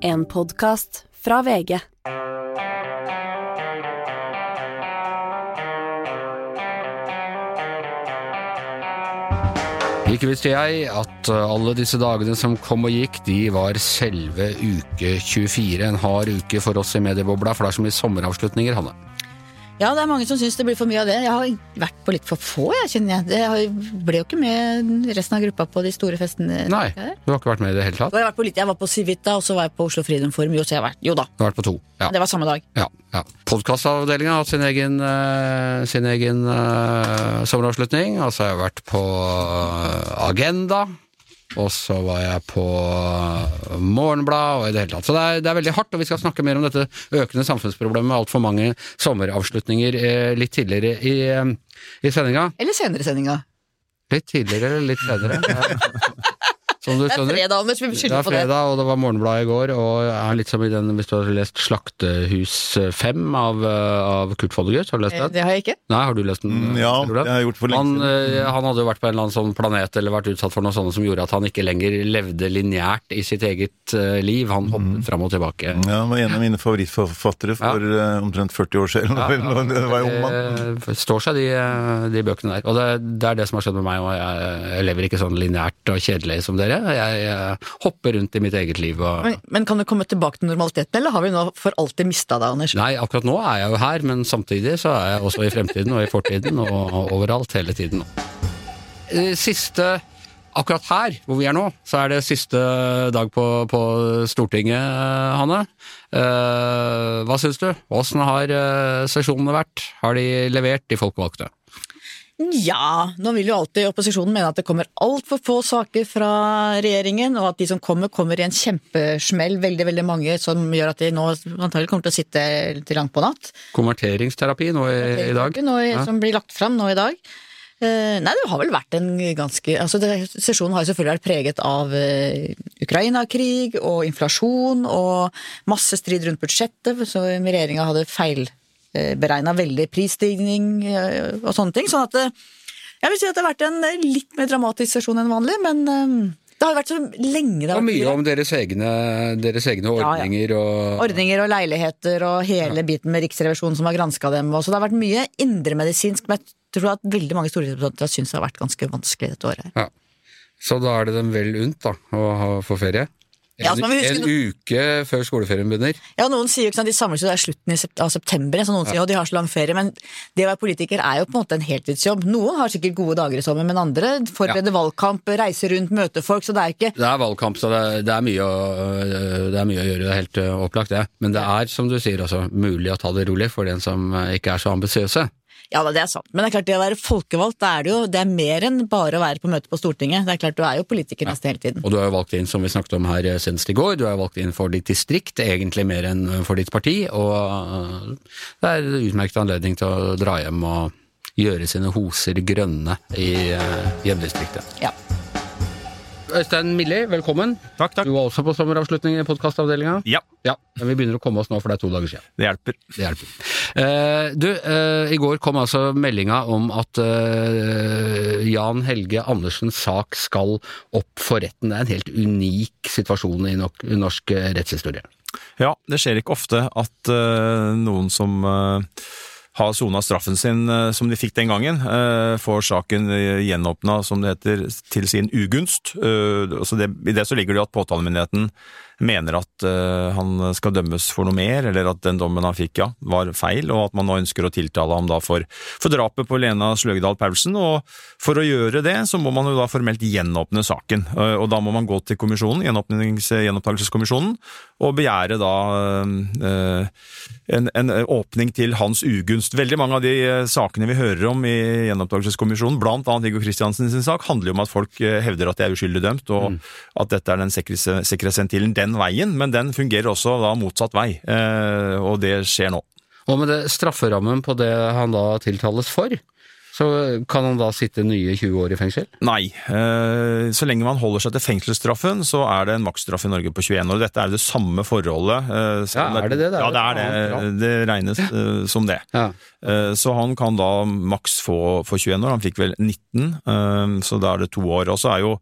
En podkast fra VG. Ikke visste jeg at uh, alle disse dagene som kom og gikk, de var selve uke 24. En hard uke for oss i mediebobla, for det er så mye sommeravslutninger, Hanne. Ja, det er mange som syns det blir for mye av det. Jeg har vært på litt for få, jeg, kjenner jeg. Det ble jo ikke med resten av gruppa på de store festene. Nei, du har ikke vært med i det hele tatt? har vært på litt. Jeg var på Civita, og så var jeg på Oslo Freedom Forum. Jo, så jeg har vært. jo da, Du har vært på to. Ja. det var samme dag. ja, ja. Podkastavdelinga har hatt sin egen, uh, sin egen uh, sommeravslutning. Og så har jeg vært på uh, Agenda. Og så var jeg på Morgenblad og i det hele tatt. Så det er, det er veldig hardt, og vi skal snakke mer om dette økende samfunnsproblemet med altfor mange sommeravslutninger eh, litt tidligere i, eh, i sendinga. Eller senere i sendinga. Litt tidligere eller litt senere. Som du Det er fredag, Anders. Vi Det skylder er på det. fredag, og det var Morgenbladet i går, og er litt som i den, hvis du har lest Slaktehus 5 av, eh, av Kurt Follegutt, har du lest Eh, den? Det har jeg ikke. Nei, har du lest den? Mm, ja, jeg det har jeg gjort for lenge han, siden. eh, han hadde jo vært på en eller annen sånn planet, eller vært utsatt for noe sånt som gjorde at han ikke lenger levde lineært i sitt eget liv. Han hoppet fram og tilbake. Ja, han var en av mine favorittforfattere for ja. omtrent 40 år siden. Ja, ja. Det var ung mann. Står seg de, de bøkene der. Og det, det er det som har skjedd med meg, og jeg, jeg lever ikke sånn lineært og kjedelig som dere. Jeg, jeg hopper rundt i mitt eget liv og Men, men kan du komme tilbake til normaliteten, eller har vi nå for alltid mista deg, Anders? Nei, akkurat nå er jeg jo her, men samtidig så er jeg også i fremtiden og i fortiden og, overalt hele tiden. Eh, Siste Akkurat her, hvor vi er nå, så er det siste dag på, på Stortinget, eh, Hanne. Eh, hva syns du? Åssen har eh, sesjonene vært? Har de levert, de folkevalgte? Ja, nå vil jo alltid opposisjonen mene at det kommer altfor få saker fra regjeringen, og at de som kommer, kommer i en kjempesmell, veldig veldig mange, som gjør at de nå antagelig kommer til å sitte til langt på natt. Konverteringsterapi nå i, i dag? Nå, i- Ja. Som blir lagt fram nå i dag. Eh, nei, det har vel vært en ganske altså det, Sesjonen har selvfølgelig vært preget av eh, Ukraina-krig og inflasjon og masse strid rundt budsjettet, så regjeringa hadde feilberegna veldig prisstigning eh, og sånne ting. Sånn at eh, jeg vil si at det har vært en eh, litt mer dramatisk sesjon enn vanlig, men eh, det har vært så lenge det har Og mye om deres egne, deres egne Ja, ja. ordninger og ordninger og leiligheter og hele biten med Riksrevisjonen som har granska dem. Og så det har vært mye indremedisinsk, men jeg tror at veldig mange stortingsrepresentanter syns det har vært ganske vanskelig dette året. Ja. Så da er det dem vel unt da, å få ferie? En, Ja, en uke før skoleferien begynner? Ja, noen sier jo ikke sant, De samles jo der slutten av september, så noen sier jo de har så lang ferie. Men det å være politiker er jo på en måte en heltidsjobb. Noen har sikkert gode dager i sommer, men andre forbereder valgkamp, reiser rundt, møter folk. Så det er ikke Det er valgkamp, så det, det, er mye å, det er mye å gjøre. Det er helt øh, opplagt, det. Men det er, som du sier, også mulig å ta det rolig for den som øh, ikke er så ambisiøse. Ja, det er sant. Men det er klart, det å være folkevalgt, det er det jo det er mer enn bare å være på møte på Stortinget. Det er klart, du er jo politiker nesten hele tiden. Og du er jo valgt inn, som vi snakket om her øh, senest i går, du er jo valgt inn for ditt distrikt, egentlig mer enn for ditt parti. Og øh, det er en utmerket anledning til å dra hjem og gjøre sine hoser grønne i hjemdistriktet. Ja. Øystein Milli, velkommen. Takk, takk. Du var også på sommeravslutning i podkastavdelinga. Ja, Ja, men vi begynner å komme oss nå, for det er to dager siden. det hjelper. Det hjelper. Eh, du, eh, i går kom altså meldinga om at eh, Jan Helge Andersens sak skal opp for retten. Det er en helt unik situasjon i nok, norsk rettshistorie. Ja, det skjer ikke ofte at noen som har sona straffen sin eh, som de fikk den gangen, eh, får saken uh, gjenåpna, som det heter, til sin ugunst. Eh, så det, I det så ligger det at påtalemyndigheten mener at uh, han skal dømmes for noe mer, eller at den dommen han fikk, ja, var feil, og at man nå ønsker å tiltale ham da for, for drapet på Lena Sløgedal Paulsen. Og for å gjøre det, så må man jo da formelt gjenåpne saken. Uh, og da må man gå til kommisjonen, gjenopptakelseskommisjonen, og begjære da eh, en, en åpning til hans ugunst. Veldig mange av de sakene vi hører om i gjenopptakelseskommisjonen, blant annet Viggo Kristiansen sin sak, handler jo om at folk hevder at de er uskyldig dømt, og at dette er den sikkerhets- sikkerhetsventilen den veien, men den fungerer også da motsatt vei, eh, og det skjer nå. Og med det strafferammen på det han da tiltales for, så kan han da sitte nye 20 år i fengsel? Nei. Eh, så lenge man holder seg til fengselsstraffen, så er det en maksstraff i Norge på 21 år. Dette er det samme forholdet. eh, Ja, er det det? Det er ja, det er det. Det regnes ja. som det. Ja. Så han kan da maks få, for 21 år. Han fikk vel 19, eh, så da er det to år. Og så er jo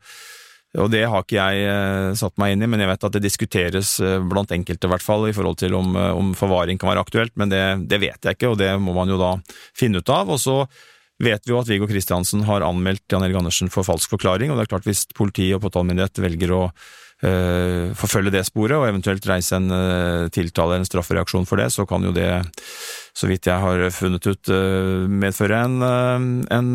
og det har ikke jeg eh, satt meg inn i, men jeg vet at det diskuteres eh, blant enkelte, i hvert fall, i forhold til om, eh, om forvaring kan være aktuelt. Men det, det, vet jeg ikke, og det må man jo da finne ut av. Og så vet vi jo at Viggo Kristiansen har anmeldt Jan Erik Andersen for falsk forklaring, og det er klart hvis politi og påtalemyndighet velger å forfølge det sporet, og eventuelt reise en uh, tiltale eller en straffereaksjon for det, så kan jo det, så vidt jeg har funnet ut, uh, medføre en, en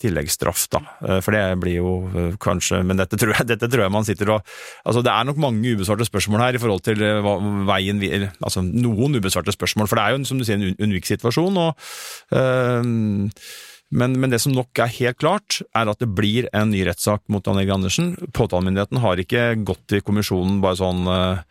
tilleggsstraff, da. For det blir jo kanskje Men dette tror, jeg, dette tror jeg man sitter og Altså, det er nok mange ubesvarte spørsmål her i forhold til hva, veien vi Altså noen ubesvarte spørsmål, for det er jo, som du sier, en unik situasjon, og men, men, det som nok er helt klart, er at det blir en ny rettssak mot Dan Egil Andersen. Påtalemyndigheten har ikke gått til kommisjonen bare sånn uh,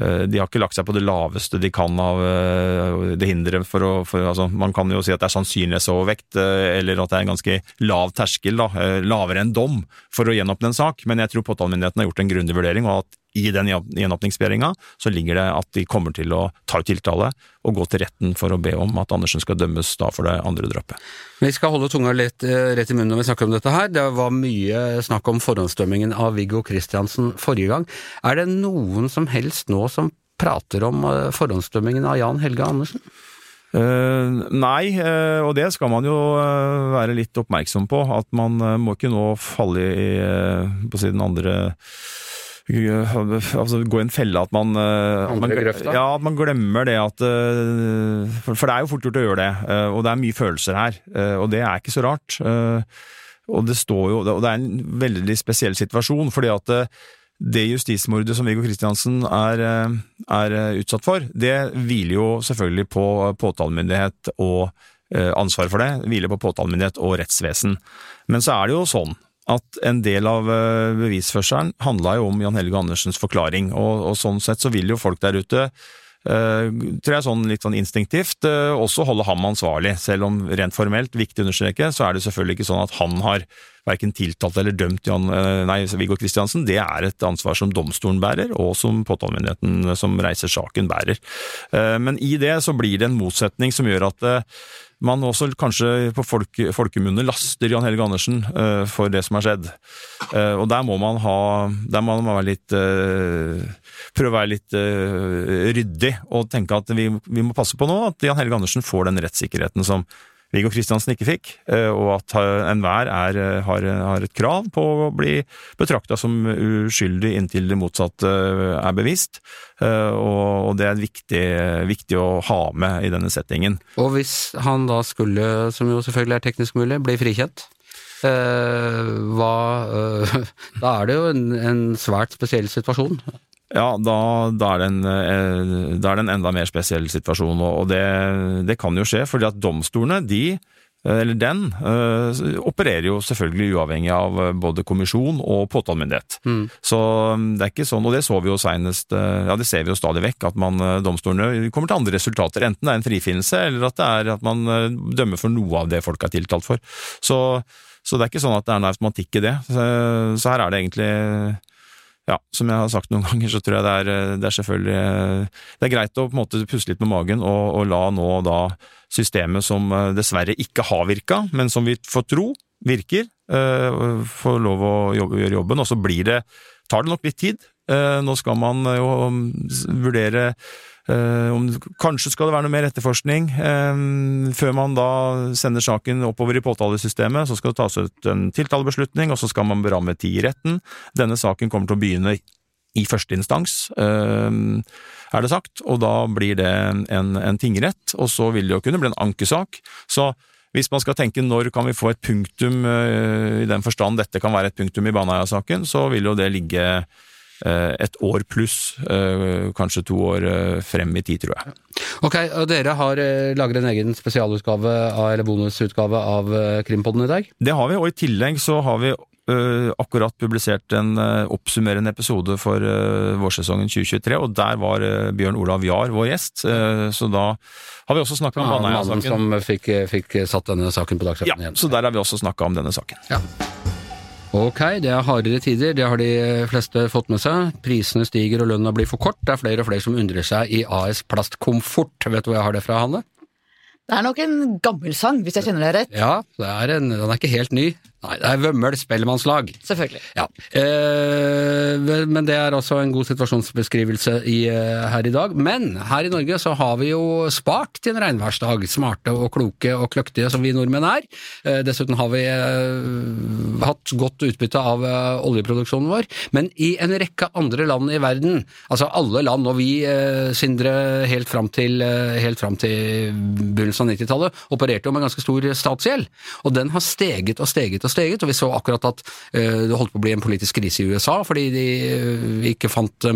de har ikke lagt seg på det laveste de kan av uh, det hinderet for å for, altså, Man kan jo si at det er sannsynlighetsovervekt, eller at det er en ganske lav terskel, da, lavere enn dom, for å gjenåpne en sak, men jeg tror påtalemyndigheten har gjort en grundig vurdering, og at i den gjenåpningsbegjæringa så ligger det at de kommer til å ta ut tiltale og gå til retten for å be om at Andersen skal dømmes da for det andre drapet. Vi skal holde tunga litt eh, rett i munnen når vi snakker om dette her. Det var mye snakk om forhåndsdømmingen av Viggo Kristiansen forrige gang. Er det noen som helst nå som prater om eh, forhåndsdømmingen av Jan Helge Andersen? Uh, nei, uh, og det skal man jo uh, være litt oppmerksom på. At man må ikke nå falle i på siden andre altså, gå i en felle at man, at man, ja, at man glemmer det at eh, for, for, det er jo fort gjort å gjøre det, eh, og det er mye følelser her. Og det er ikke så rart. Og det står jo, og det er en veldig spesiell situasjon, fordi at det justismordet som Viggo Kristiansen er, er, utsatt for, det hviler jo selvfølgelig på påtalemyndighet og ansvaret for det, hviler på påtalemyndighet og rettsvesen. Men så er det jo sånn at en del av eh, bevisførselen handla jo om Jan Helge Andersens forklaring, og, og, sånn sett så vil jo folk der ute Uh, tror jeg sånn litt sånn instinktivt uh, også holde ham ansvarlig, selv om rent formelt, viktig å understreke, så er det selvfølgelig ikke sånn at han har verken tiltalt eller dømt Jan, uh, nei, Viggo Kristiansen. Det er et ansvar som domstolen bærer, og som påtalemyndigheten som reiser saken bærer. Men i det så blir det en motsetning som gjør at man også kanskje på folk, folkemunne laster Jan Helge Andersen uh, for det som har skjedd. Uh, og der må man ha Der må man være litt uh, Prøve å være litt ryddig og tenke at vi, vi, må passe på nå at Jan Helge Andersen får den rettssikkerheten som Viggo Kristiansen ikke fikk, eh, og at enhver er, eh, har, har, et krav på å bli betrakta som uskyldig inntil det motsatte eh, er bevist. Og det er viktig, viktig, å ha med i denne settingen. Og hvis han da skulle, som jo selvfølgelig er teknisk mulig, bli frikjent? Hva, da er det jo en, en svært spesiell situasjon. Ja, da, da, er en, eh, da, er det en, enda mer spesiell situasjon, og det, det kan jo skje. fordi at domstolene, de, eh, eller den, øh, opererer jo selvfølgelig uavhengig av både kommisjon og påtalemyndighet. Mm. Så mm, det er ikke sånn, og det så vi jo senest, ja det ser vi jo stadig vekk, at man, domstolene kommer til andre resultater. Enten det er en frifinnelse, eller at det er at man dømmer for noe av det folk er tiltalt for. Så, så det er ikke sånn at det er en automatikk i det. Så, så her er det egentlig ja, som jeg har sagt noen ganger, så tror jeg det er, eh, det er selvfølgelig eh, Det er greit å på en måte puste litt med magen og, og la nå da systemet som eh, dessverre ikke har virka, men som vi får tro virker, få lov å jobbe, gjøre jobben. Og så blir det tar det nok litt tid. Nå skal man jo um, vurdere Uh, om, kanskje skal det være noe mer etterforskning. Uh, før man da sender saken oppover i påtalesystemet, så skal det tas ut en tiltalebeslutning, og så skal man beramme tid i retten. Denne saken kommer til å begynne i første instans, uh, er det sagt, og da blir det en, en tingrett, og så vil det jo kunne bli en ankesak. Så hvis man skal tenke når kan vi få et punktum, i den forstand dette kan være et punktum i Baneheia-saken, så vil jo det ligge Eh, et år pluss, eh, kanskje to år eh, frem i tid, tror jeg. Ok, og Dere har laget en egen spesialutgave eller bonusutgave av Krimpodden i dag? Det har vi, og i tillegg så har vi akkurat publisert en oppsummerende episode for vårsesongen 2023, og der var Bjørn Olav Jahr vår gjest. så da har vi også snakka om Baneheia-saken. Mannen som fikk, fikk, satt denne saken på dagsordenen ja, igjen. Så der har vi også snakka om denne saken. Ja. Ok, det er hardere tider, det har de fleste fått med seg. Prisene stiger og lønna blir for kort. Det er flere og flere som undrer seg i AS Plastkomfort. Vet du hvor jeg har det fra, Hanne? Det er nok en gammel sang, hvis jeg kjenner det rett. Ja, det er en, den er ikke helt ny. Nei, det er Vømmøl spellemannslag. Selvfølgelig. Ja, eh, men det er også en god situasjonsbeskrivelse i, eh, her i dag. Men her i Norge så har vi jo spart til en regnværsdag, smarte og kloke og kløktige som vi nordmenn er. Eh, dessuten har vi eh, hatt godt utbytte av eh, oljeproduksjonen vår. Men i en rekke andre land i verden, altså alle land, og vi, eh, Sindre, helt fram til, eh, helt fram til begynnelsen av 90-tallet, opererte jo med ganske stor statsgjeld. Og den har steget og steget og steget, og vi så akkurat at det holdt på å bli en politisk krise i USA fordi de ikke fant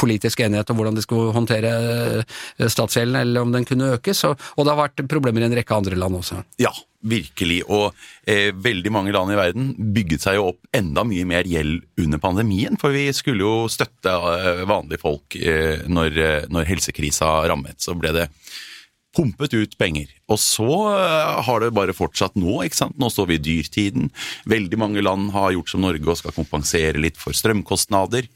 politisk enighet om hvordan de skulle håndtere statsgjelden, eller om den kunne økes, og, og det har vært problemer i en rekke andre land også. Ja, virkelig. Og eh, veldig mange land i verden bygget seg jo opp enda mye mer gjeld under pandemien. For vi skulle jo støtte eh, vanlige folk eh, når, eh, når helsekrisa rammet. Så ble det pumpet ut penger. Og så eh, har det bare fortsatt nå. ikke sant? Nå står vi i dyrtiden. Veldig mange land har gjort som Norge og skal kompensere litt for strømkostnader.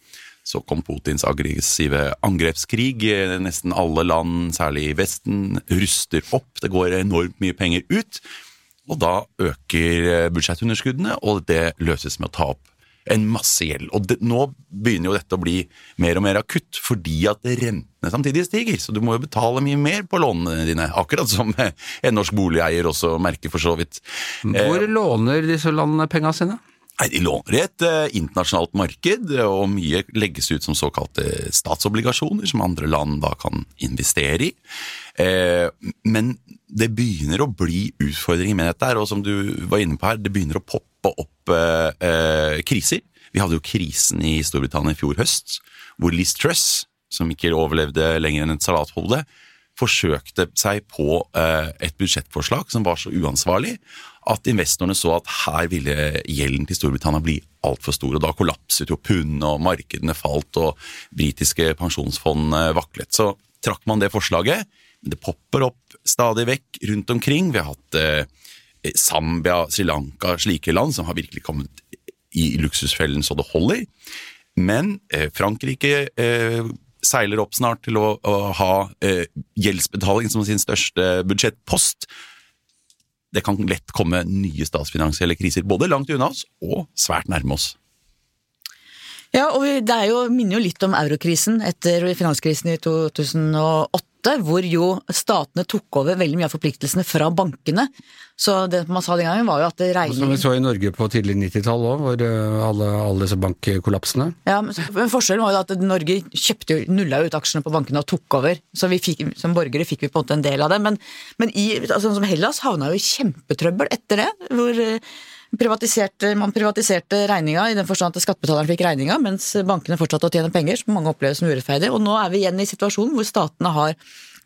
Så kom Putins aggressive angrepskrig. Nesten alle land, særlig i Vesten, ruster opp. Det går enormt mye penger ut. Og da øker eh, budsjettunderskuddene, og det løses med å ta opp en masse gjeld. Og det, nå begynner jo dette å bli mer og mer akutt, fordi at rentene samtidig stiger. Så du må jo betale mye mer på lånene dine, akkurat som eh, en norsk boligeier også merker for så vidt. Hvor låner disse landene penga sine? Nei, De låner i et eh, internasjonalt marked, og mye legges ut som såkalte statsobligasjoner, som andre land da kan investere i. Eh, men det begynner å bli utfordringer med dette, her, og som du var inne på her, det begynner å poppe opp eh, eh, kriser. Vi hadde jo krisen i Storbritannia i fjor høst, hvor Liz Truss, som ikke overlevde lenger enn et salathode, forsøkte seg på eh, et budsjettforslag som var så uansvarlig at investorene så at her ville gjelden til Storbritannia bli altfor stor. og Da kollapset jo pundet, og markedene falt, og britiske pensjonsfond eh, vaklet. Så trakk man det forslaget. Men det popper opp stadig vekk rundt omkring. Vi har hatt eh, Zambia, Sri Lanka, slike land som har virkelig kommet i luksusfellen så det holder. Men eh, Frankrike eh, seiler opp snart til å, å ha eh, gjeldsbetaling som sin største budsjettpost. Det kan lett komme nye statsfinansielle kriser, både langt unna oss og svært nærme oss. Ja, og det jo, minner jo litt om eurokrisen etter finanskrisen i 2008, hvor jo statene tok over veldig mye av forpliktelsene fra bankene. Så det man sa den gangen var jo at det Som vi så i Norge på tidlig 90-tall òg, hvor eh, alle, alle disse bankkollapsene. ja, men Forskjellen var jo at Norge kjøpte jo, nulla ut aksjene på bankene og tok over. Så vi fikk, som borgere fikk vi på en måte en del av det. Men, men i, altså, som Hellas havna jo i kjempetrøbbel etter det. hvor eh, privatiserte, Man privatiserte regninga i den forstand at skattebetaleren fikk regninga, mens bankene fortsatte å tjene penger, som mange opplever som urettferdig. Og nå er vi igjen i situasjonen hvor statene har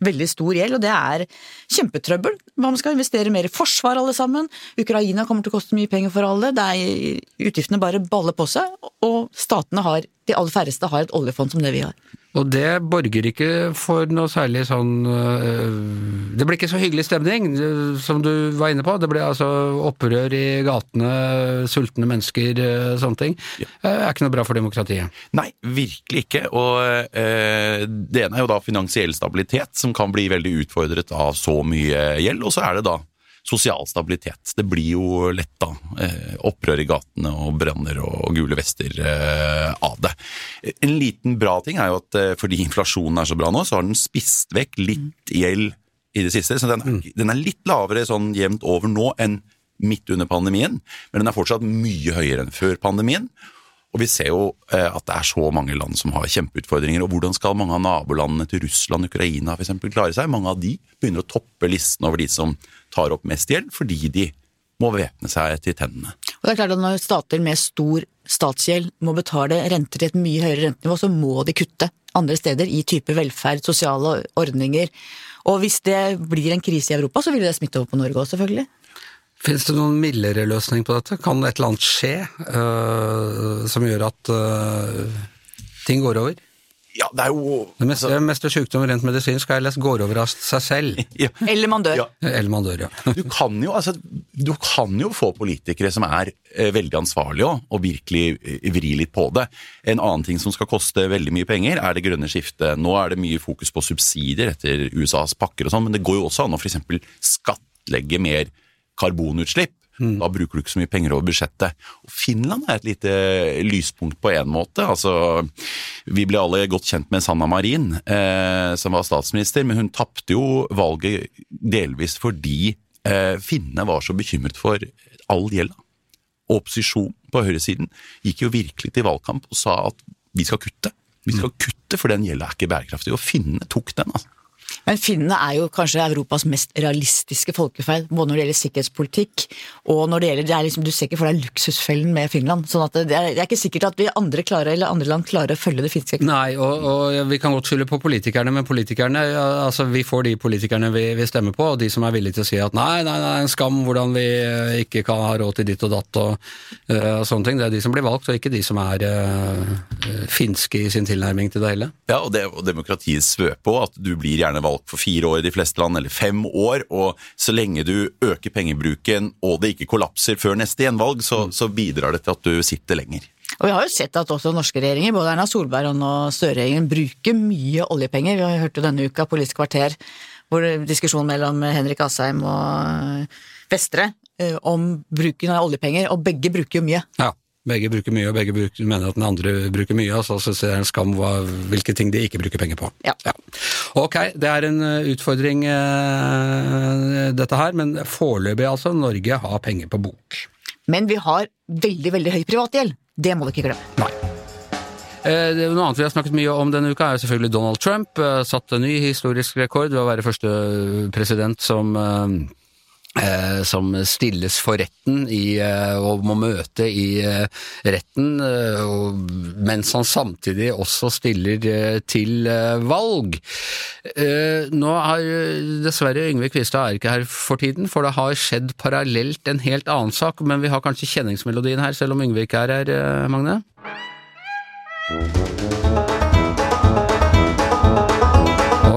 veldig stor gjeld, og det er kjempetrøbbel. Man skal investere mer i forsvar alle sammen. Ukraina kommer til å koste mye penger for alle. Det er, utgiftene bare baller på seg, og statene har, de aller færreste har et oljefond som det vi har. Og det borger ikke for noe særlig sånn øh, Det blir ikke så hyggelig stemning, øh, som du var inne på. Det blir altså opprør i gatene, sultne mennesker, øh, sånne ting. Det er ikke noe bra for demokratiet. Nei, virkelig ikke. Og eh, det ene er jo da finansiell stabilitet, som kan bli veldig utfordret av så mye gjeld. Og så er det da sosial stabilitet. Det blir jo lett da eh, opprør i gatene og branner og gule vester eh, av det. En liten bra ting er jo at eh, fordi inflasjonen er så bra nå, så har den spist vekk litt gjeld i det siste. Så den, er- den er litt lavere sånn jevnt over nå enn midt under pandemien, men den er fortsatt mye høyere enn før pandemien. Og vi ser jo at det er så mange land som har kjempeutfordringer. Og hvordan skal mange av nabolandene til Russland, Ukraina f.eks. klare seg? Mange av de begynner å toppe listen over de som tar opp mest gjeld, fordi de må væpne seg til tennene. Og det er klart at Når stater med stor statsgjeld må betale renter til et mye høyere rentenivå, så må de kutte andre steder i type velferd, sosiale ordninger. Og hvis det blir en krise i Europa, så vil det smitte over på Norge òg, selvfølgelig. Fins det noen mildere løsning på dette? Kan et eller annet skje uh, som gjør at uh, ting går over? Ja, det er jo Det meste, altså, meste sykdom rent medisinsk er ellers lest går over av seg selv. ja. Eller man dør. Ja. Eller man dør, ja. Du kan jo, altså, du kan jo få politikere som er eh, veldig ansvarlige også, og virkelig eh, vri litt på det. En annen ting som skal koste veldig mye penger, er det grønne skiftet. Nå er det mye fokus på subsidier etter USAs pakker og sånn, men det går jo også an å f.eks. skattlegge mer karbonutslipp. Da bruker du ikke så mye penger over budsjettet. Og Finland er et lite lyspunkt på en måte. Altså, vi ble alle godt kjent med Sanna Marin, eh, som var statsminister, men hun tapte jo valget delvis fordi eh, finnene var så bekymret for all gjelda. Opposisjonen på høyresiden gikk jo virkelig til valgkamp og sa at vi skal kutte. Vi skal kutte, for den gjelda er ikke bærekraftig. Og finnene tok den, altså. Men finnene er jo kanskje Europas mest realistiske folkeferd, både når det gjelder sikkerhetspolitikk og når det gjelder det er liksom, Du ser ikke for deg luksusfellen med Finland. sånn at det er, det er ikke sikkert at vi andre klarer, eller andre land klarer å følge det finske. Nei, og, og vi kan godt skylde på politikerne, men politikerne, altså vi får de politikerne vi, vi stemmer på, og de som er villige til å si at nei, nei, nei, en skam hvordan vi eh, ikke kan ha råd til ditt og datt og, eh, og sånne ting. Det er de som blir valgt, og ikke de som er uh, finske i sin tilnærming til det hele. Ja, og, det, er demokratiet svøper òg, at du blir gjerne valgt for fire år i de fleste land, eller fem år, og så lenge du øker pengebruken og det ikke kollapser før neste gjenvalg, så, så bidrar det til at du sitter lenger. Og vi har jo sett at også norske regjeringer, både Erna Solberg og nå Støre-regjeringen, bruker mye oljepenger. Vi har hørt jo denne uka Politisk kvarter, hvor diskusjonen mellom Henrik Asheim og Vestre eh, om bruken av oljepenger, og begge bruker jo mye. Ja. Begge bruker mye, og begge bruker, mener at den andre bruker mye, og så syns jeg det er en skam hva, hvilke ting de ikke bruker penger på. Ja. Ok, det er en uh, utfordring uh, dette her, men foreløpig altså, Norge har penger på bok. Men vi har veldig, veldig høy privatgjeld. Det må du ikke glemme. Nei. Eh, det er Noe annet vi har snakket mye om denne uka, er selvfølgelig Donald Trump. eh, Satt en ny historisk rekord ved å være første president som eh, som stilles for retten i, eh, og må møte i eh, retten, eh, og, mens han samtidig også stiller eh, til eh, valg. Nå har dessverre Yngve Kvistad er ikke her for tiden, for det har skjedd parallelt en helt annen sak, men vi har kanskje kjenningsmelodien her, selv om Yngve ikke er her, eh,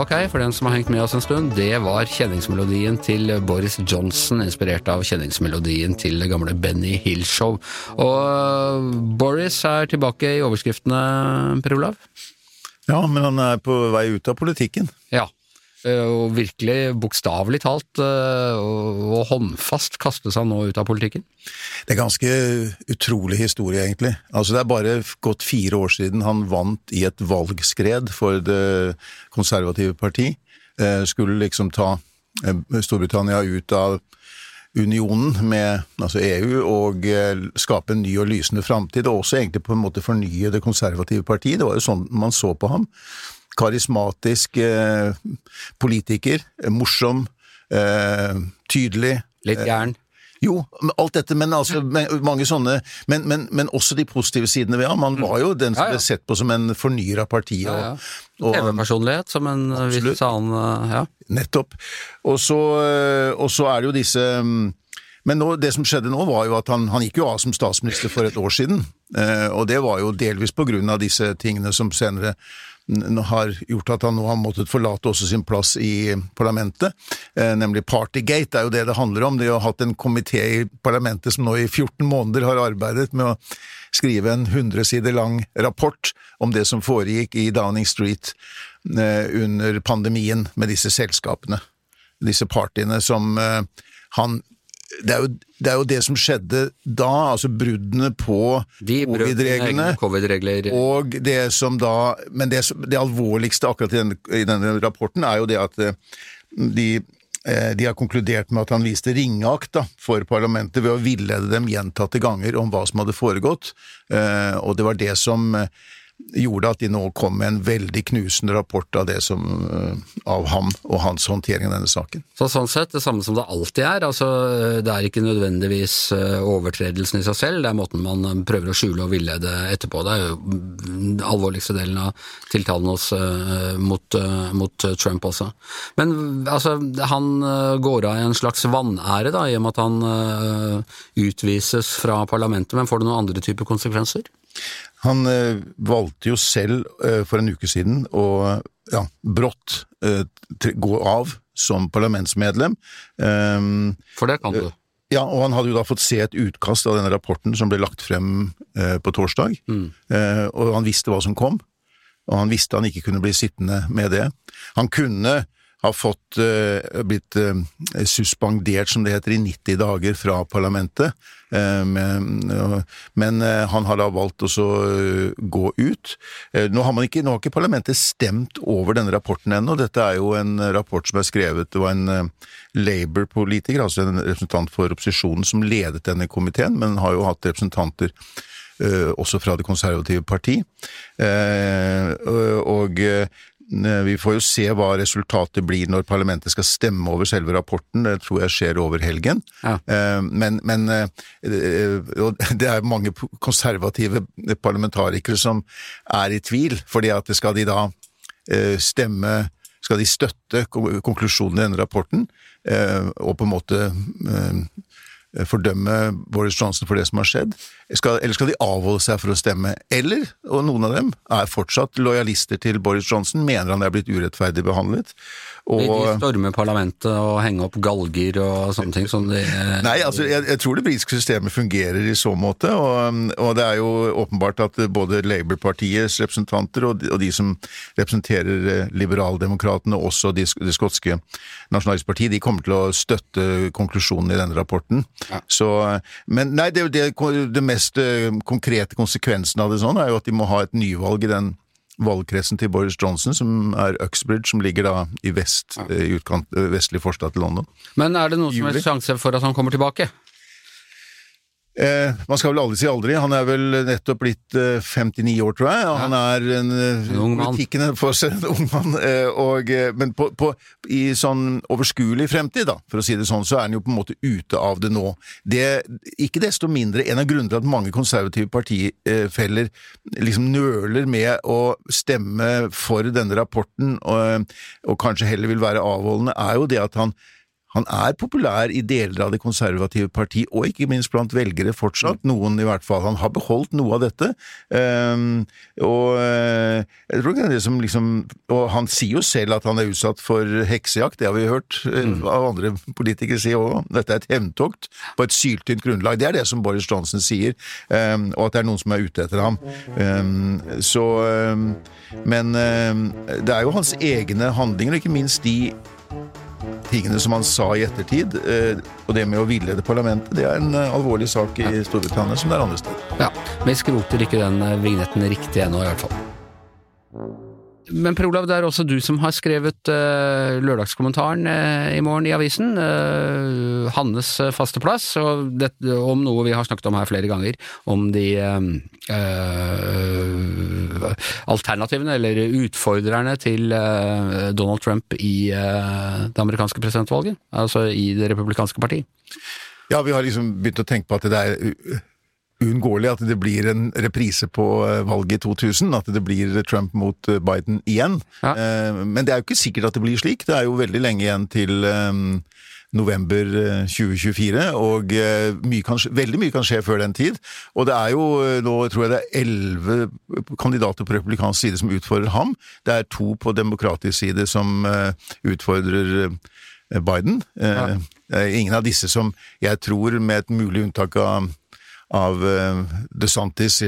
Magne? her, for den som har hengt med oss en stund, det var kjenningsmelodien til Boris Johnson, inspirert av kjenningsmelodien til det gamle Benny Hill-show. Og Boris er tilbake i overskriftene, Per Olav? Ja, men han er på vei ut av politikken. Ja. Og virkelig bokstavelig talt og og håndfast kaste han nå ut av politikken? Det er ganske utrolig historie, egentlig. Altså, det er bare gått fire år siden han vant i et valgskred for Det konservative parti. Eh, skulle liksom ta eh, Storbritannia ut av unionen med altså EU og eh, skape en ny og lysende framtid, og også egentlig på en måte fornye Det konservative partiet. Det var jo sånn man så på ham. Karismatisk eh, politiker, eh, morsom, eh, tydelig. Litt gæren? Jo, alt dette, men altså mange sånne men, men, men også de positive sidene ved ham. Han var jo den som ble sett på som en fornyer av partiet. Ja, ja. TV-personlighet, som en Absolutt. viss annen Ja. Nettopp. Og så, og så er det jo disse mm, Men nå, det som skjedde nå, var jo at han, han gikk jo av som statsminister for et år siden. Eh, og det var jo delvis på grunn av disse tingene som senere har gjort at han nå har måttet forlate også sin plass i parlamentet, eh, nemlig Partygate. Det er jo det det handler om. De har hatt en komité i parlamentet som nå i 14 måneder har arbeidet med å skrive en 100 sider lang rapport om det som foregikk i Downing Street eh, under pandemien med disse selskapene, disse partiene som eh, han det er, jo, det er jo det som skjedde da, altså bruddene på covid-reglene. covid-regler. Og det som da Men det, det alvorligste akkurat i denne, i denne rapporten er jo det at eh, de eh, de har konkludert med at han viste ringeakt da, for parlamentet ved å villede dem gjentatte ganger om hva som hadde foregått, Eh, og det var det som gjorde at de nå kom med en veldig knusende rapport av det som eh, av ham og hans håndtering av denne saken. Så sånn sett, det samme som det alltid er. Altså, det er ikke nødvendigvis eh, overtredelsen i seg selv, det er måten man eh, prøver å skjule og villede etterpå. Det er jo den alvorligste delen av tiltalen hos, eh, mot, eh, mot Trump også. Men altså, han eh, går av i en slags vanære, da, i og med at han eh, utvises fra parlamentet, men får det noen andre typer konsekvenser? Han eh, valgte jo selv eh, for en uke siden å ja, brått eh, gå av som parlamentsmedlem. Ehm, For det kan du. ja, og han hadde jo da fått se et utkast av denne rapporten som ble lagt frem på torsdag, eh, og han visste hva som kom, og han visste han ikke kunne bli sittende med det. Han kunne har fått eh, blitt eh, suspendert, som det heter, i 90 dager fra parlamentet. Eh, men, han har da valgt å gå ut. Nå har, ikke, nå har ikke parlamentet stemt over denne rapporten ennå. Dette er jo en rapport som er skrevet Det var en Labour-politiker, altså en representant for opposisjonen, som ledet denne komiteen, men har jo hatt representanter også fra Det konservative parti. Og vi får jo se hva resultatet blir når parlamentet skal stemme over selve rapporten. Det tror jeg skjer over helgen. Ja. Eh, Men, men eh, eh, det er mange konservative parlamentarikere som er i tvil, fordi at skal de da eh, stemme Skal de støtte konklusjonen i denne rapporten, eh, og på en måte eh, fordømme Boris Johnson for det som har skjedd, skal, eller skal de avholde seg for å stemme? Eller, og noen av dem er fortsatt lojalister til Boris Johnson, mener han er blitt urettferdig behandlet. Og, de Og, stormer parlamentet og henger opp galger og sånne ting som de Nei, altså, jeg, jeg tror det britiske systemet fungerer i så måte, og, og det er jo åpenbart at både Labour-partiets representanter og de, og de som representerer eh, liberaldemokratene, også de, det skotske nasjonalistpartiet, de kommer til å støtte konklusjonen i denne rapporten. Så, men nei, det, er jo det, det mest eh, konkrete konsekvensen av det sånn er jo at de må ha et nyvalg i den valgkretsen til Boris Johnson, som er Uxbridge, som ligger da i vest, ja. i utkant, eh, vestlig forstad til London. Men er det noen som helst sjanse for at han kommer tilbake? Eh, man skal vel aldri si aldri. Han er vel nettopp blitt eh, 59 år, tror jeg. Og han er en, eh, En ung mann. For seg en ung mann. Eh, og, eh, men på, på, i sånn overskuelig fremtid, da, for å si det sånn, så er han jo på en måte ute av det nå. Det, ikke desto mindre en av grunnene til at mange konservative partifeller liksom nøler med å stemme for denne rapporten, og, og kanskje heller vil være avholdende, er jo det at han han er populær i deler av det konservative parti, og ikke minst blant velgere fortsatt. Noen i hvert fall. Han har beholdt noe av dette. Ehm, og eh, jeg tror det er det som liksom Og han sier jo selv at han er utsatt for heksejakt, det har vi hørt eh, av andre politikere si òg. Dette er et hevntokt på et syltynt grunnlag. Det er det som Boris Johnson sier, ehm, og at det er noen som er ute etter ham. Ehm, så Men det er jo hans egne handlinger, og ikke minst de tingene som han sa i ettertid, eh, og det med å villede parlamentet, det er en eh, alvorlig sak i Storbritannia som det er andre steder. Ja, vi skroter ikke den vignetten riktig ennå, i hvert fall. Men Per Olav, det er også du som har skrevet uh, lørdagskommentaren uh, i morgen i avisen. Uh, Hannes faste plass, og det, om noe vi har snakket om her flere ganger. Om de alternativene, eller utfordrerne til Donald Trump i det amerikanske presidentvalget. Altså i Det republikanske parti. Ja, vi har liksom begynt å tenke på at det er uunngåelig at det blir en reprise på eh, valget i 2000, at det blir Trump mot eh, Biden igjen. Ja. Eh, Men det er jo ikke sikkert at det blir slik. Det er jo veldig lenge igjen til november eh, 2024, og mye kan, veldig mye kan skje før den tid. Og det er jo nå, tror jeg det er elleve kandidater på republikansk side som utfordrer ham. Det er to på demokratisk side som utfordrer Biden. Ja. Ingen av disse som jeg tror, med et mulig unntak av av eh, DeSantis,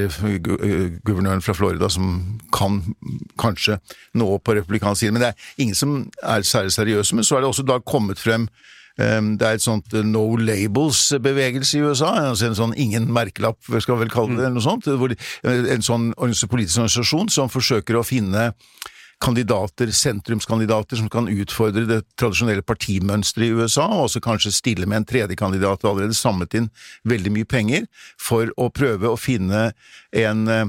gu- guvernøren fra Florida, som kan kanskje nå på republikansk side. Men det er ingen som er særlig seriøse. Men så er det også da kommet frem eh, det er et sånt eh, no labels-bevegelse i USA, altså en sånn ingen merkelapp, skal vi vel kalle det, eller noe sånt. En sånn politisk organisasjon som forsøker å finne kandidater, sentrumskandidater, som kan utfordre det tradisjonelle partimønsteret i USA, og også kanskje stille med en tredje kandidat, og allerede samlet inn veldig mye penger for å prøve å finne en eh,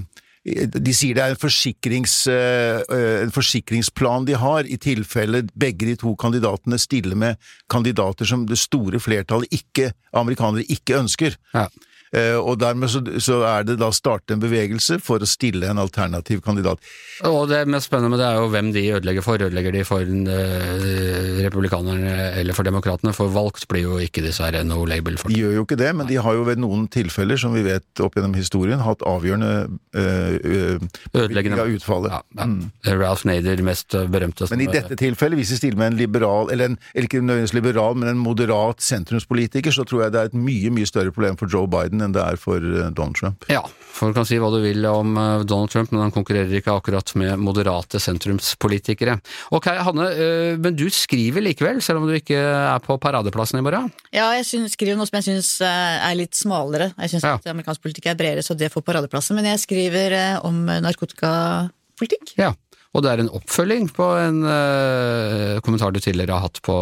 de sier det er en, forsikrings, eh, en forsikringsplan de har, i tilfelle begge de to kandidatene stiller med kandidater som det store flertallet ikke, amerikanere ikke ønsker. Ja. Eh, Og dermed så, så er det da starte en bevegelse for å stille en alternativ kandidat. Og det mest spennende med det er jo hvem de ødelegger for. Ødelegger de for eh, republikanerne eller for demokratene? For valgt blir jo ikke dessverre no label. For. De gjør jo ikke det, men de har jo ved noen tilfeller, som vi vet opp gjennom historien, hatt avgjørende øh, øh, Ødeleggende. av utfallet. Ja, ja. Ralph Nader, mest berømte. Men i dette tilfellet, hvis de stiller med en liberal, eller, en, eller ikke nødvendigvis liberal, men en moderat sentrumspolitiker, så tror jeg det er et mye, mye større problem for Joe Biden siden enn det er for eh, Donald Trump. Ja, folk kan si hva du vil om eh, Donald Trump, men han konkurrerer ikke akkurat med moderate sentrumspolitikere. Ok, Hanne, eh, men du skriver likevel, selv om du ikke er på paradeplassen i morgen? Ja, jeg synes, skriver noe som jeg syns er litt smalere. Jeg syns Ja. at amerikansk politikk er bredere, så det får paradeplassen. Men jeg skriver om narkotikapolitikk. Ja. Og det er en oppfølging på en uh, kommentar du tidligere har hatt på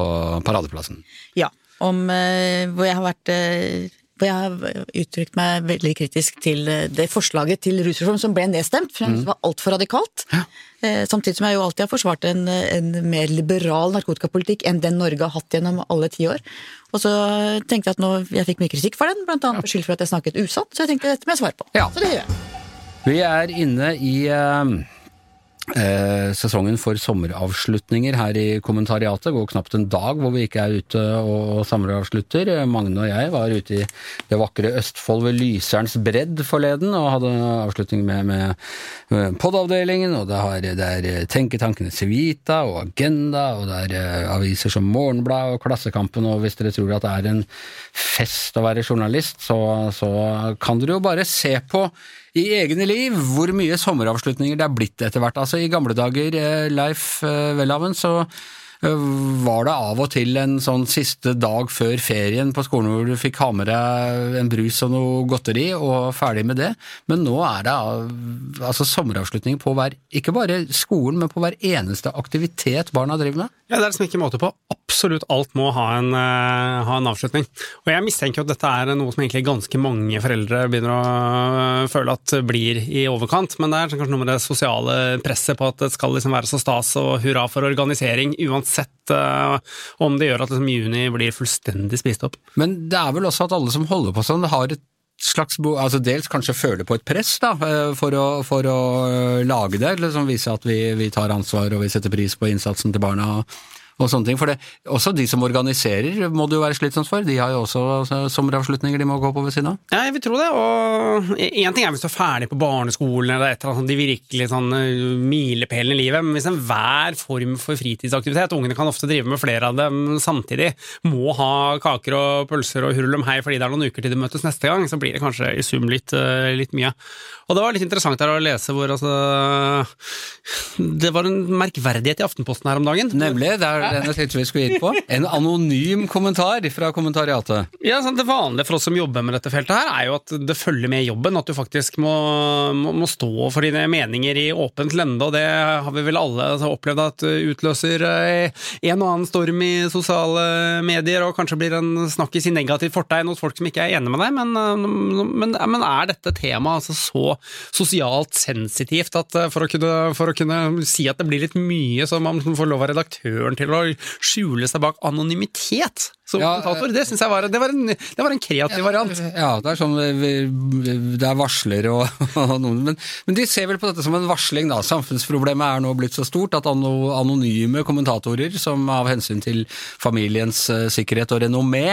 paradeplassen. Ja. Om uh, hvor jeg har vært eh, hvor jeg har uttrykt meg veldig kritisk til eh, det forslaget til rusreform som ble nedstemt, for det var altfor radikalt. Ja. Samtidig som jeg jo alltid har forsvart en, en mer liberal narkotikapolitikk enn den Norge har hatt gjennom alle tiår. Og så tenkte jeg at nå, jeg fikk mye kritikk for den, blant annet beskyldt for at jeg snakket usant, så jeg tenkte dette må jeg svare på. Ja. Så det gjør jeg. Vi er inne i eh, eh, sesongen for sommeravslutninger her i kommentariatet. Går knapt en dag hvor vi ikke er ute og sommeravslutter. Magne og jeg var ute i det vakre Østfold ved Lyserens bredd forleden og hadde avslutning med, med, podavdelingen, og det, har, det er Tenketankene Civita og Agenda, og det er eh, aviser som Morgenbladet og Klassekampen, og hvis dere tror at det er en fest å være journalist, så, så kan dere jo bare se på i egne liv hvor mye sommeravslutninger det er blitt etter hvert. Altså I gamle dager, eh, Leif eh, Welhaven, så eh, var det av og til en sånn siste dag før ferien på skolen hvor du fikk ha med deg en brus og noe godteri og ferdig med det. Men nå er det altså sommeravslutning på hver, ikke bare skolen, men på hver eneste aktivitet barna driver med. Ja, Det er liksom ikke måte på. Absolutt alt må ha en, uh, ha en avslutning. Og jeg mistenker at dette er noe som egentlig ganske mange foreldre begynner å øh, føle at blir i overkant, men det er kanskje noe med det sosiale presset på at det skal liksom være så stas og hurra for organisering, uansett uh, om det gjør at liksom juni blir fullstendig spist opp. Men det er vel også at alle som holder på sånn, har et slags altså Dels kanskje føler på et press da, eh, for å, for å eh, lage det, liksom vise at vi, vi tar ansvar og vi setter pris på innsatsen til barna. Og sånne ting, for det, Også de som organiserer må det jo være slitsomt for. De har jo også altså, sommeravslutninger de må gå på ved siden av. Ja, jeg vil tro det. Og én ting er hvis du er ferdig på barneskolen eller et eller annet sånt, de virkelig sånn uh, milepælene i livet, men hvis enhver form for fritidsaktivitet, ungene kan ofte drive med flere av dem samtidig, må ha kaker og pølser og hurlum hei fordi det er noen uker til de møtes neste gang, så blir det kanskje i sum litt, uh, litt mye. Og det var litt interessant her å lese hvor altså Det var en merkverdighet i Aftenposten her om dagen. Nemlig, det den jeg tenkte vi skulle inn på. En anonym kommentar fra kommentariatet. Ja, Det vanlige for oss som jobber med dette feltet, her er jo at det følger med jobben. At du faktisk må, må, må stå for dine meninger i åpent lende, og det har vi vel alle altså, opplevd at utløser eh, en og annen storm i sosiale medier, og kanskje blir en snakkis i negativt fortegn hos folk som ikke er enig med deg. Men, eh, men, men er dette temaet altså så sosialt sensitivt at eh, for å, kunne, for å kunne si at det blir litt mye, så man får lov av redaktøren til å skjule seg bak anonymitet som Ja, kommentator? Det syns jeg var, det var, en, det var en kreativ variant. Ja, det er sånn Det er varsler og, og noen men, men de ser vel på dette som en varsling, da. Samfunnsproblemet er nå blitt så stort at anonyme kommentatorer som av hensyn til familiens eh, sikkerhet og renommé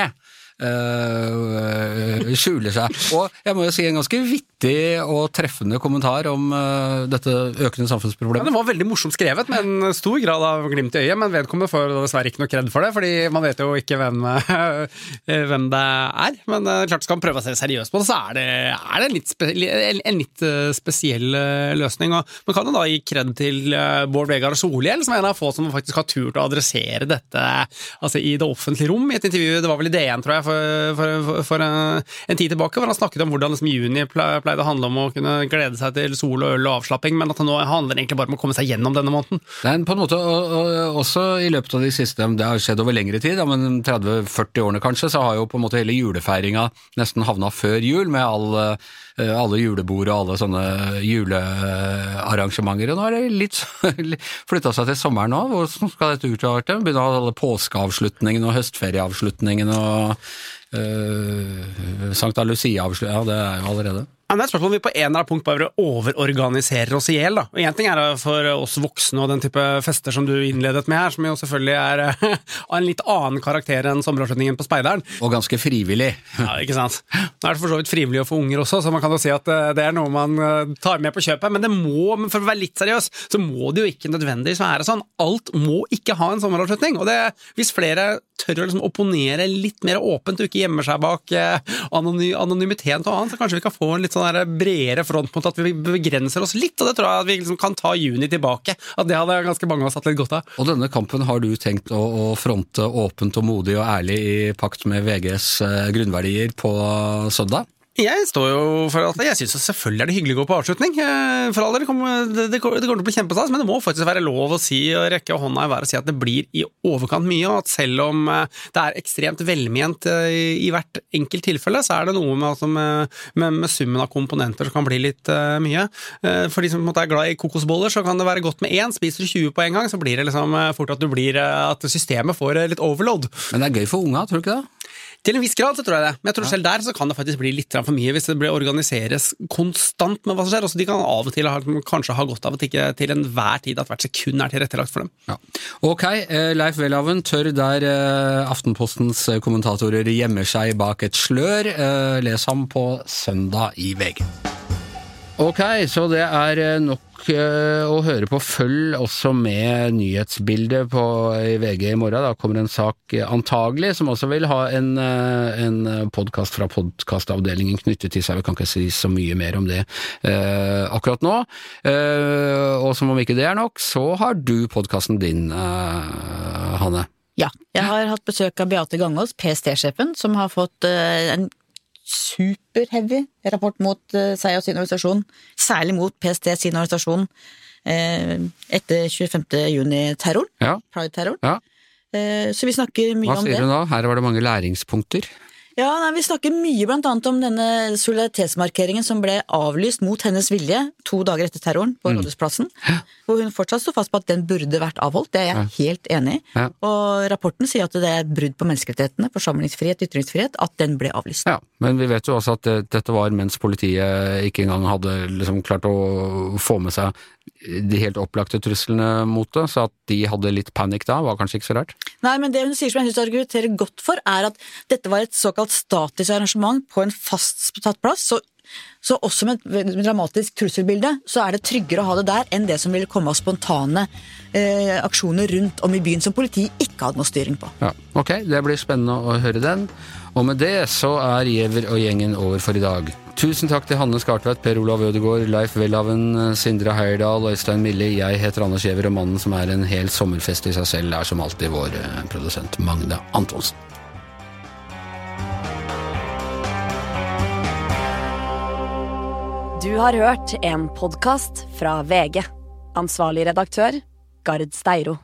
eh, skjuler seg. Og jeg må jo si en ganske vittig og treffende kommentar om uh, dette økende Ja, samfunnsproblemet. det var veldig morsomt skrevet, med en stor grad av glimt i øyet, men vedkommende får dessverre ikke noe kred for det, fordi man vet jo ikke hvem, hvem det er. Men klart skal man prøve å se seriøst på det, så er det, er det en, litt spe, en, en litt spesiell løsning. Og man kan jo da gi kred til Bård Vegar Solhjell, som er en av få som faktisk har turt å adressere dette altså i det offentlige rom, i et intervju, det var vel i DN, tror jeg, for, for, for, en, en tid tilbake, hvor han snakket om hvordan liksom, juni pleide å handle om å kunne glede seg til sol og øl og avslapping, men at det nå handler egentlig bare om å komme seg gjennom denne måneden. Nei, på en måte, og, og, også i løpet av de siste, det har skjedd over lengre tid, ja, men 30-40 årene kanskje, så har jo på en måte hele julefeiringa nesten havna før jul, med all, eh, alle julebord og alle sånne julearrangementer. Og nå har det litt flytta seg til sommeren nå, hvordan skal dette utarte? Begynne å ha alle påskeavslutningene og høstferieavslutningene og øh, Sankta Lucia-avslutningen, ja det er jo allerede. Ja, det er et spørsmål om vi på en eller annen punkt bare overorganiserer oss i hjel. Én ting er det for oss voksne og den type fester som du innledet med her, som jo selvfølgelig er eh, av en litt annen karakter enn sommeravslutningen på Speideren. Og ganske frivillig. Ja, ikke sant? Nå er det for så vidt frivillig å få unger også, så man kan jo si at eh, det er noe man eh, tar med på kjøpet. Men det må, for å være litt seriøs, så må det jo ikke nødvendigvis være sånn. Alt må ikke ha en sommeravslutning. Og det, hvis flere tør å liksom opponere litt mer åpent og ikke gjemmer seg bak anony anonymiteten og annet, så kanskje vi kan få en litt sånn bredere front mot at vi begrenser oss litt. Og det tror jeg at vi liksom kan ta juni tilbake. At det hadde ganske mange av oss hatt litt godt av. Og denne kampen har du tenkt å, fronte åpent og modig og ærlig i pakt med VGs eh, grunnverdier på søndag? Jeg står jo for at jeg syns selvfølgelig er det hyggelig å gå på avslutning. Eh, For all del, det kommer til å bli kjempestas, men det må faktisk være lov å si og rekke hånda i været og si at det blir i overkant mye, og at selv om eh, det er ekstremt velment eh, i hvert enkelt tilfelle, så er det noe med, altså, med, med, med summen av komponenter som kan bli litt uh, mye. For de som på en måte er glad i kokosboller, så kan det være godt med én. Spiser du 20 på en gang, så blir det liksom fort at blir at systemet får litt overload. Men det er gøy for unga, tror du ikke det? Til en viss grad så tror jeg det, men jeg tror selv der så kan det faktisk bli litt for mye hvis det blir organiseres konstant med hva som skjer. Også de kan av og til ha, kanskje ha godt av at ikke til enhver tid at hvert sekund er tilrettelagt for dem. Ja. Ok, eh, Leif Welhaven tør der eh, Aftenpostens eh, kommentatorer gjemmer seg bak et slør. Les ham på søndag i VG. Ok, så det er eh, nok eh, å høre på. Følg også med nyhetsbildet på, i VG i morgen. Da kommer en sak eh, antagelig som også vil ha en, eh, en podkast fra podkastavdelingen knyttet til seg. Vi kan ikke si så mye mer om det eh, akkurat nå. Og som om ikke det er nok, så har du podkasten din, Hanne. Ja. Jeg har hatt besøk av Beate Gangås, PST-sjefen, som har fått en superheavy rapport mot eh, seg og sin organisasjon. Særlig mot PST sin organisasjon eh, etter 25. juni-terroren. Ja. Pride-terroren. Ja. Eh, så vi snakker mye om det. sier du da? Her var det mange læringspunkter. Ja, nei, Vi snakker mye annet om denne solidaritetsmarkeringen som ble avlyst mot hennes vilje to dager etter terroren på Rådhusplassen. Hvor hun fortsatt står fast på at den burde vært avholdt. Det er jeg helt enig i. Ja. Og rapporten sier at det er brudd på menneskerettighetene, forsamlingsfrihet, ytringsfrihet, at den ble avlyst. Ja, men vi vet jo også at det, dette var mens politiet ikke engang hadde liksom klart å få med seg de helt opplagte truslene mot det, så at de hadde litt panikk da, var kanskje ikke så rart. Nei, men det hun sier som jeg synes argumenterer godt for, er at dette var et såkalt statisk arrangement på en fastsatt plass. Så, så også med et dramatisk trusselbilde, så er det tryggere å ha det der enn det som ville komme av spontane eh, aksjoner rundt om i byen som politiet ikke hadde noe styring på. Ja, ok, det blir spennende å høre den. Og med det så er Giæver og gjengen over for i dag. Tusen takk til Hanne Skartveit, Per Olav Ødegaard, Leif Welhaven, Sindre Heierdal, Øystein Mille. Jeg heter Anders Giæver, og mannen som er en hel sommerfest i seg selv, er som alltid vår eh, produsent Magne Antonsen. Du har hørt en podkast fra VG. Ansvarlig redaktør, Gard Steiro.